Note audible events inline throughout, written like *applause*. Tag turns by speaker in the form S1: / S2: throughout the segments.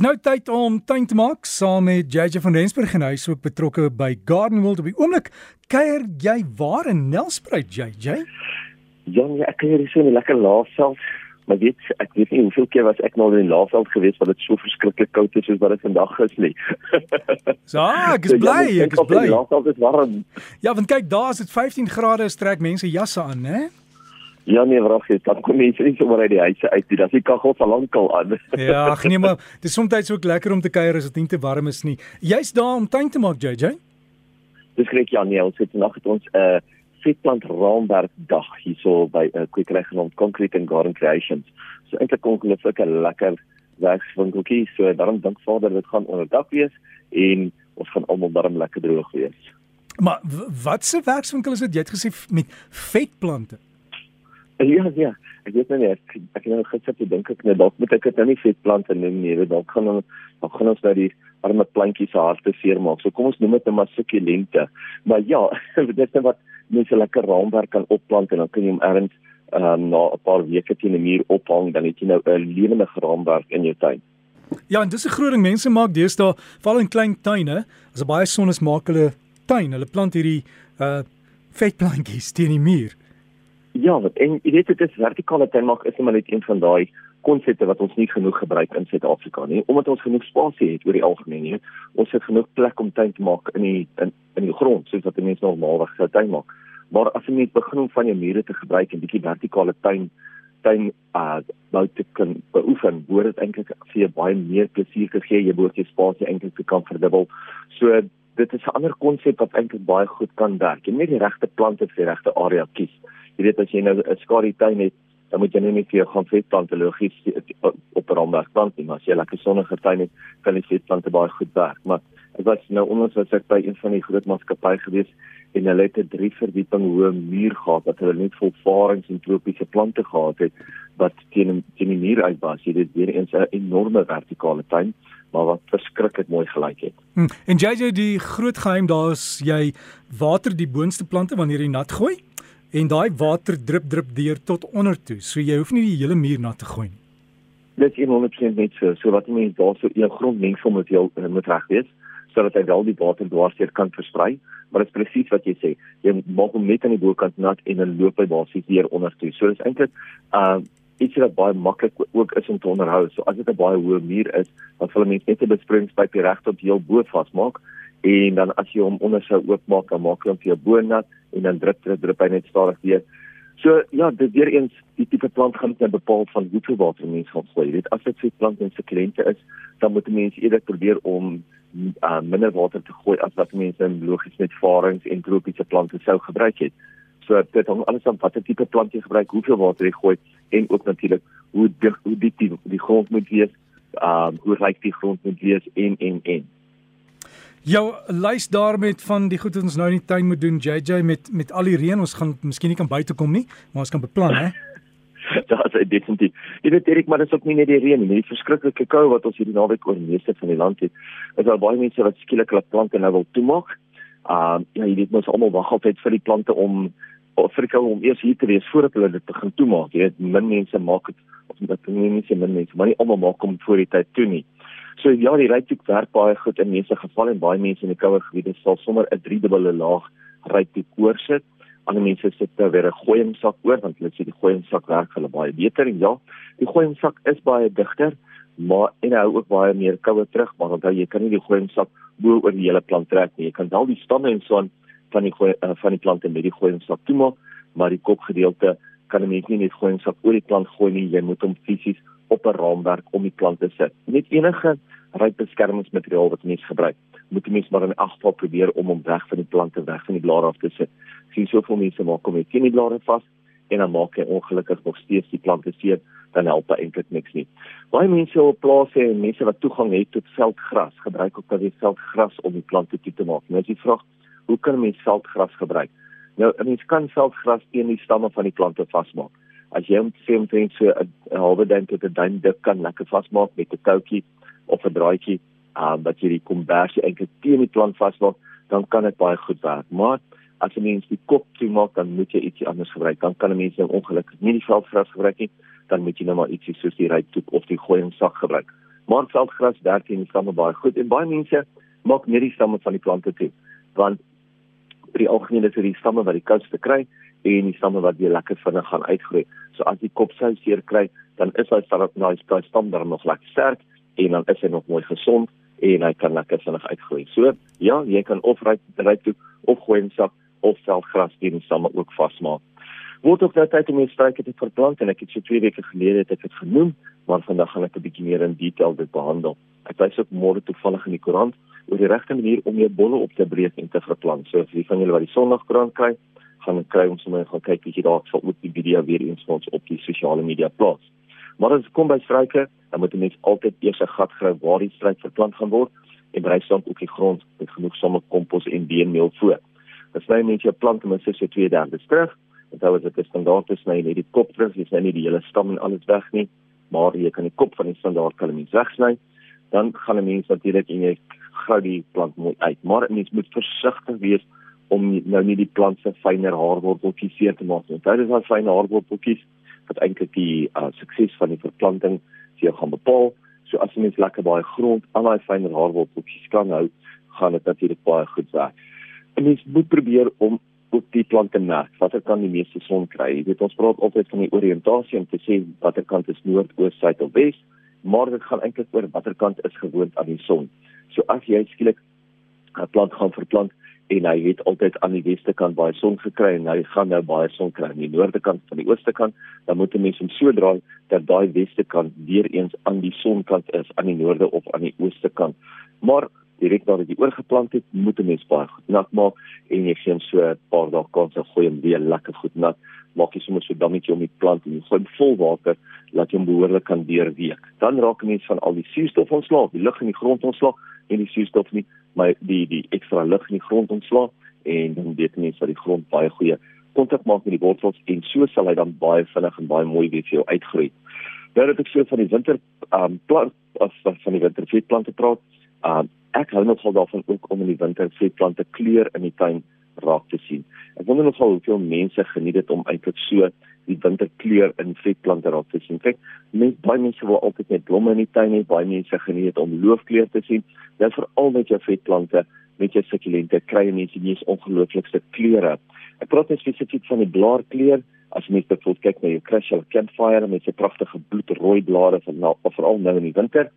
S1: Dis nou tyd om tuin te maak saam met JJ van Rensburg en hy is ook betrokke by Garden World op die oomblik. Kuier jy waar in Nelspruit JJ?
S2: Ja, nee, ek kuier hier so 'n lekker laafveld. Maar weet ek weet nie hoeveel keer was ek nou in die laafveld gewees wat dit so verskriklik koud is soos wat dit vandag is nie.
S1: so, *laughs* ek is bly, ek is bly.
S2: Die laafveld is warm.
S1: Ja, want kyk, daar is dit 15 grade, strek mense jasse aan, né?
S2: Ja nee, vraag jy, dan kom mense nie sommer uit die huise uit nie. Dan is die kaggel al lankal aan. *laughs*
S1: ja, ag nee, maar dis soms ook lekker om te kuier as dit nie te warm is nie. Jy's daar om tuin te maak, JJ?
S2: Dis reg ja, nee, ons het nog het ons 'n uh, vetplant raamwerk dag hierso by 'n uh, Quick genoem Concrete and Garden Creations. So eintlik ongelukkig 'n lekker werkswinkeltjie. So daarom dink Vader dit gaan onderdak wees en ons gaan almal daarom lekker droog wees.
S1: Maar wat se werkswinkel is dit? Jy het gesê met vetplante.
S2: Ja, ja. Ek weet nou nie ek ek het nou gister te dink ek net dalk moet ek dit nou nie vetplante neem nie. Dalk gaan dan gaan ons nou die arme plantjies se harte seermaak. So kom ons noem dit net maar sukkulente. Maar ja, *laughs* dit is wat mense lekker raamwerk kan opplant en dan kan jy hom ergens um, na 'n paar weke teen 'n muur ophang dan het jy nou 'n lewende raamwerk in jou tuin.
S1: Ja, en dis 'n groot ding mense maak deesdae, veral in klein tuine, as baie son is maak hulle tuin, hulle plant hierdie uh vetplantjies teen die muur.
S2: Ja, wat en jy weet dit is vertikale tuinmaak is net een van daai konsepte wat ons nie genoeg gebruik in Suid-Afrika nie, omdat ons genoeg spasie het oor die algemeen nie. Ons het genoeg plek om tuin te maak in die in, in die grond soos wat mense normaalweg sou tuin maak. Maar as jy net begin om van jou mure te gebruik en bietjie vertikale tuin tuin uh bou te kan beoefen, word dit eintlik vir jou baie meer plesier gegee, jy behoort jou spasie eintlik te kan verdubbel. So dit is 'n ander konsep wat eintlik baie goed kan werk. Jy moet die regte plante vir die regte area kies jy weet as jy nou 'n skadu tuin het, dan moet jy net nie vir jou gaan vetplante logies op 'n raamwerk plant nie, maar as jy lekker sonnige tuin het, kan die vetplante baie goed werk. Maar ek was nou onlangs was ek by een van die groot maatskappye gewees en hulle het 'n drie verdieping hoë muur gehad wat hulle net vol varings en tropiese plante gehad het wat teen teen die muur uitwas. Jy weet weer eens 'n enorme vertikale tuin maar wat verskriklik mooi gelyk het.
S1: Hmm. En JJ die groot geheim daar is jy water die boonste plante wanneer jy nat gooi? En daai water drup drup deur tot onder toe. So jy hoef nie die hele muur nat te gooi nie.
S2: Dit is 100% net so. So wat mense daar so 'n grondmengsel moet jy eh, moet reg wees sodat hy wel die water dwarsteer kan versprei. Maar dit is presies wat jy sê. Jy maak hom net aan die bokant nat en dan loop hy basies deur onder toe. So dis eintlik uh iets wat baie maklik ook is om te onderhou. So as dit 'n baie hoë muur is, dan sal mense net 'n bespringspyp reg tot heel bo vasmaak en dan as jy hom onder sou oopmaak, dan maak jy hom vir jou bo nat en dan drup drup drup hy net stadig weer. So ja, dit weer eens die tipe plant gaan net bepaal van hoeveel water mens gaan gooi. Weet as dit vir plant en sukulente is, dan moet mense eerder probeer om uh, minder water te gooi as wat mense in logies met varings en tropiese plante sou gebruik het. So dit hang alles aan watter tipe plant jy gebruik, hoeveel water jy gooi en ook natuurlik hoe dik hoe diep die, die grond moet wees, uh, hoe ryk die grond moet wees en en en.
S1: Jou lys daar met van die goed wat ons nou in die tuin moet doen JJ met met al die reën ons gaan miskien nie kan buite kom nie maar ons kan beplan hè *laughs*
S2: dit is definitief. Jy weet Erik, maar dit is ook nie net die reën nie, die verskriklike koue wat ons hierdie naweek oor meeste van die land het. Is al baie mense wat skielik hulle plante nou wil toemaak. Uh, ja, jy weet mos almal wag altyd vir die plante om vir die koue om eers hier te wees voordat hulle dit begin toemaak. Jy weet, min mense maak dit of dit nie mense min mense, maar nie almal maak hom voor die tyd toe nie. So ja, die rytjie werk baie goed in meeste gevalle en baie mense in die koue gebiede sal sommer 'n driedubbele laag rytjie oorsit. Ander mense sit nou weer 'n gooiingsak oor want hulle sê die gooiingsak werk hulle baie beter en ja, die gooiingsak is baie digter, maar en hou ook baie meer koue terug, maar onthou jy kan nie die gooiingsak bo oor die hele plant trek nie. Jy kan wel die stamme en so aan van die gooi, uh, van die plante met die gooiingsak toemaak, maar die kopgedeelte kan 'n mens nie net gooiingsak oor die plant gooi nie, jy moet hom fisies op 'n raamwerk om die plant te sit. Net enige ryk beskermingsmateriaal wat mens gebruik, moet jy mens maar in afval probeer om hom weg van die plante weg van die blare af te sit. Sien soveel mense maak hom net teen die blare vas en dan maak hy ongelukkig nog steeds die plante seer, dan help dit eintlik niks nie. Baie mense op plase en mense wat toegang het tot veldgras, gebruik ook dat die veldgras om die plante toe te maak. Nou as jy vra, hoe kan mens veldgras gebruik? Nou, mens kan veldgras teen die stamme van die plante vasmaak as jy hom sê omtrent so 'n halwe duim tot 'n duim dik kan lekker vasmaak met 'n toutjie of 'n draadjie, ehm dat jy die kombersie eintlik teen die plant vasmaak, dan kan dit baie goed werk. Maar as jy mens die kop toemaak, dan moet jy ietsie anders gebruik. Dan kan 'n mens nou ongelukkig nie die veldgras gebruik nie, dan moet jy nou maar ietsie soos die rytoek of die gooiingsak gebruik. Maar veldgras werk teen die stamme baie goed en baie mense maak net die stamme van die plante toe. Want vir die algemeen is dit die stamme wat die koudste kry en die stamme wat weer lekker vinnig gaan uitgroei. So as die kop sou seer kry, dan is hy op nou hy stam dan nog lekker sterk en dan is hy nog mooi gesond en hy kan lekker vinnig uitgroei. So ja, jy kan of ry ry toe of gooi in sak of self gras teen die stamme ook vasmaak. Word ook nou tyd om die struike te verplant en ek het so 2 weke gelede het ek dit genoem, maar vandag gaan ek 'n bietjie meer in detail dit behandel. Ek wys ook môre toevallig in die koerant oor die regte manier om jou bolle op te breek en te verplant. So as jy van julle wat die Sondagkoerant kry, gaan kry ons sommer gaan kyk bietjie daar sal ook die video weer eens ons op die sosiale media plaas. Maar as dit kom by struike, dan moet 'n mens altyd eers 'n gat grawe waar die struik verplant gaan word en berei staan ook die grond met genoeg somme kompos en beenmeel voor. As jy net jou plant met so 2 derde terug, dan is dit 'n standaard is net die kop terug, jy sny nie die hele stam en alles weg nie, maar jy kan die kop van die standaard kalmies wegsny, dan gaan 'n mens natuurlik en jy gou die plant mooi uit. Maar 'n mens moet versigtig wees om nou nie die plant se fynere haarworteltjies seer te maak nie. Dit is al fynere haarworteltjies wat eintlik die uh, sukses van die verplanting vir jou gaan bepaal. So as jy net lekker baie grond aan daai fynere haarworteltjies kan hou, gaan dit natuurlik baie goed werk. En mens moet probeer om op die plante merk watter kan die meeste son kry. Jy weet ons praat altyd van die oriëntasie om te sê watter kant is noord, oos, suid of wes, maar dit gaan eintlik oor watter kant is gewoond aan die son. So as jy skielik 'n plant gaan verplant en hy het altyd aan die weste kant baie son gekry en hy gaan nou baie son kry aan die noorde kant van die ooste kant, dan moet 'n mens hom so draai dat daai weste kant weer eens aan die sonkant is aan die noorde of aan die ooste kant. Maar direk nadat jy oorgeplant het, moet 'n mens baie goed nat maak en jy sien so 'n paar dae kans om gooi hom weer lekker goed nat. Maak jy sommer so dammetjie om die plant en jy gooi vol water laat hom behoorlik kan deurweek. Dan raak 'n mens van al die suurstof ontslae, die lug in die grond ontslae en die suurstof nie maar die die ekstra lug in die grond ontslaa en dan weet mense dat die grond baie goeie kontak maak met die wortels en so sal hy dan baie vinnig en baie mooi weer vir jou uitgroei. Nou dat ek so van die winter um plant of van die winter vetplante praat, um ek hou nogal daarvan ook om in die winter vetplante kleur in die tuin raak te sien. Ek wonder nogal hoeveel mense geniet dit om eintlik so winterkleur in vetplante raak te sien. Kyk, mense baie mense wil altyd net blomme in die tuin hê, baie mense geniet om loofkleur te sien. Nou veral met jou vetplante, met jou sukulente, kry mense die ongelooflikste kleure. Ek praat spesifiek van die blaarkleur. As jy net bijvoorbeeld kyk na jou Crystal Campfire met sy pragtige bloedrooi blare van nou, veral nou in die winter,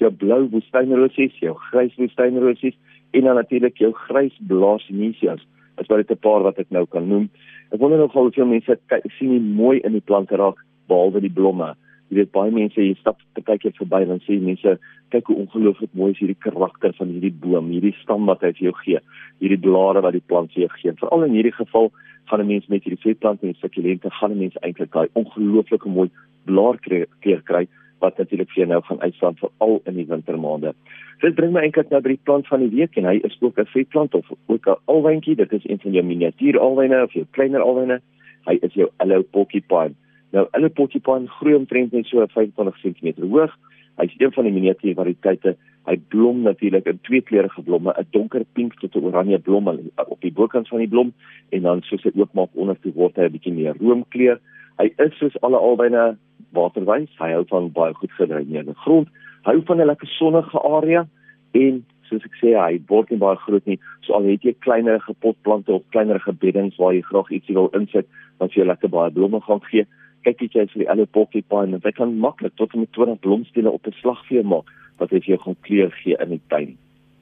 S2: jou blou woestynrosies, jou grys woestynrosies en dan natuurlik jou grys blaasinisias is wat dit 'n paar wat ek nou kan noem. Ek wonder nog hoeveel mense kyk sien nie mooi in die plante raak behalwe die blomme. Jy weet baie mense hier stap partykeer verby en sê mense kyk hoe ongelooflik mooi is hierdie karakter van hierdie boom, hierdie stam wat hy vir jou gee, hierdie blare wat die plant vir jou gee. Veral in hierdie geval gaan 'n mens met hierdie vetplante en sukulente gaan 'n mens eintlik daai ongelooflike mooi blaarkleur kry wat natuurlik vir nou gaan uitstaan veral in die wintermaande. Dit bring my eintlik nou by die plant van die week en hy is ook 'n vetplant of ook 'n alwyntjie. Dit is een van jou miniatuur alwyne of jou kleiner alwyne. Hy is jou Allo Porcupine. Nou Allo Porcupine groei omtrent net so 25 cm hoog. Hy's een van die miniatuur variëteite. Hy blom natuurlik in twee kleurige blomme, 'n donker pink tot 'n oranje blom op die bokant van die blom en dan soos dit oopmaak onder toe word hy 'n bietjie meer roomkleur. Hy is soos alle alwyne waterwys. Hy hou van baie goed gedreineerde grond hou van 'n lekker sonnige area en soos ek sê hy word nie baie groot nie. So al het jy kleinerige potplante of kleinerige beddings waar jy graag ietsie wil insit wat vir jou lekker baie blomme gaan gee, kyk jy vir die alle poppy pine en dit kan maklik tot met 20 blomstelle op 'n slag vir jou maak wat vir jou gaan kleur gee in die tuin.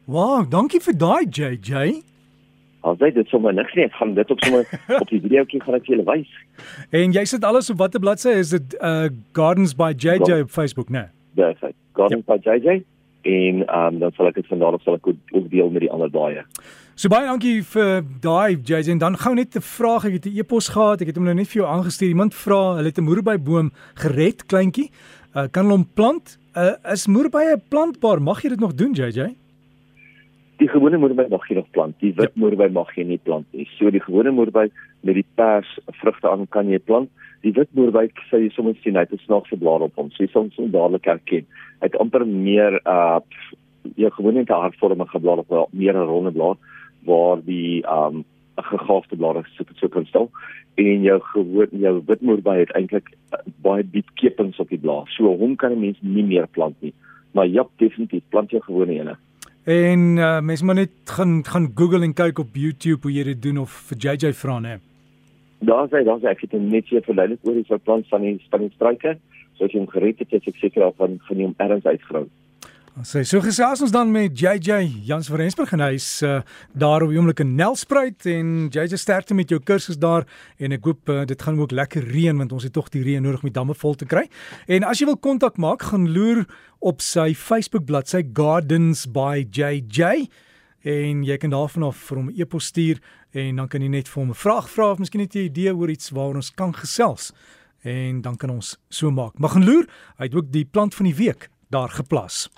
S1: Wow, dankie vir daai JJ.
S2: Al sê dit sommer niks nie, ek gaan dit op sommer *laughs* op die videoetjie gaan ek julle wys.
S1: En jy sit alles op watter bladsy is dit uh Gardens by JJ op Facebook, né? Nee?
S2: Dis hy. Garden ja. by JJ en um, dan sal ek dit vandag sal ek ook deel met die ander baie.
S1: So baie dankie vir daai JJ en dan gou net 'n vraag ek het 'n e-pos gehad ek het hom nou net vir jou aangestuur iemand vra hulle het 'n moerbeiboom gered kleintjie uh, kan hulle hom plant uh, is moerbei plantbaar mag jy dit nog doen JJ
S2: Die gewone moerbei mag jy nog plant die wit ja. moerbei mag jy nie plant nie so die gewone moerbei met die pers vrugte aan kan jy plant die wit moerwyk sê jy soms sien hy het 'n snaakse blaar op hom. So jy soms so dadelik herken. Hy het amper meer uh jy gewoon net 'n hartvormige blaar op meer 'n ronde blaar waar die um 'n gegaafde blaar is so so kan stel en jou gewoon jou wit moerwyk het eintlik uh, baie diep kepings op die blaar. So hom kan 'n mens nie meer plant nie. Maar ja, definitief plant jou gewone ene.
S1: En uh, mens moet net gaan gaan Google en kyk op YouTube hoe jy dit doen of vir JJ vra nê.
S2: Daar sê daar sê ek het net hier verleidelik oor die soort plant van die van die struike. So as jy hom gered het, is ek seker of van hom ergens uitgrou.
S1: Sê so gesels ons dan met JJ Jans van Rensburg en hy's uh, daar op die oomblik in Nelspruit en JJ sterkte met jou kursus daar en ek hoop uh, dit gaan ook lekker reën want ons het tog die reën nodig om die damme vol te kry. En as jy wil kontak maak, gaan loer op sy Facebook bladsy Gardens by JJ en jy kan daarvan af vir hom 'n e-pos stuur en dan kan jy net vir hom 'n vraag vra of miskien net 'n idee oor iets waaroor ons kan gesels en dan kan ons so maak. Maar gaan loer, hy het ook die plant van die week daar geplas.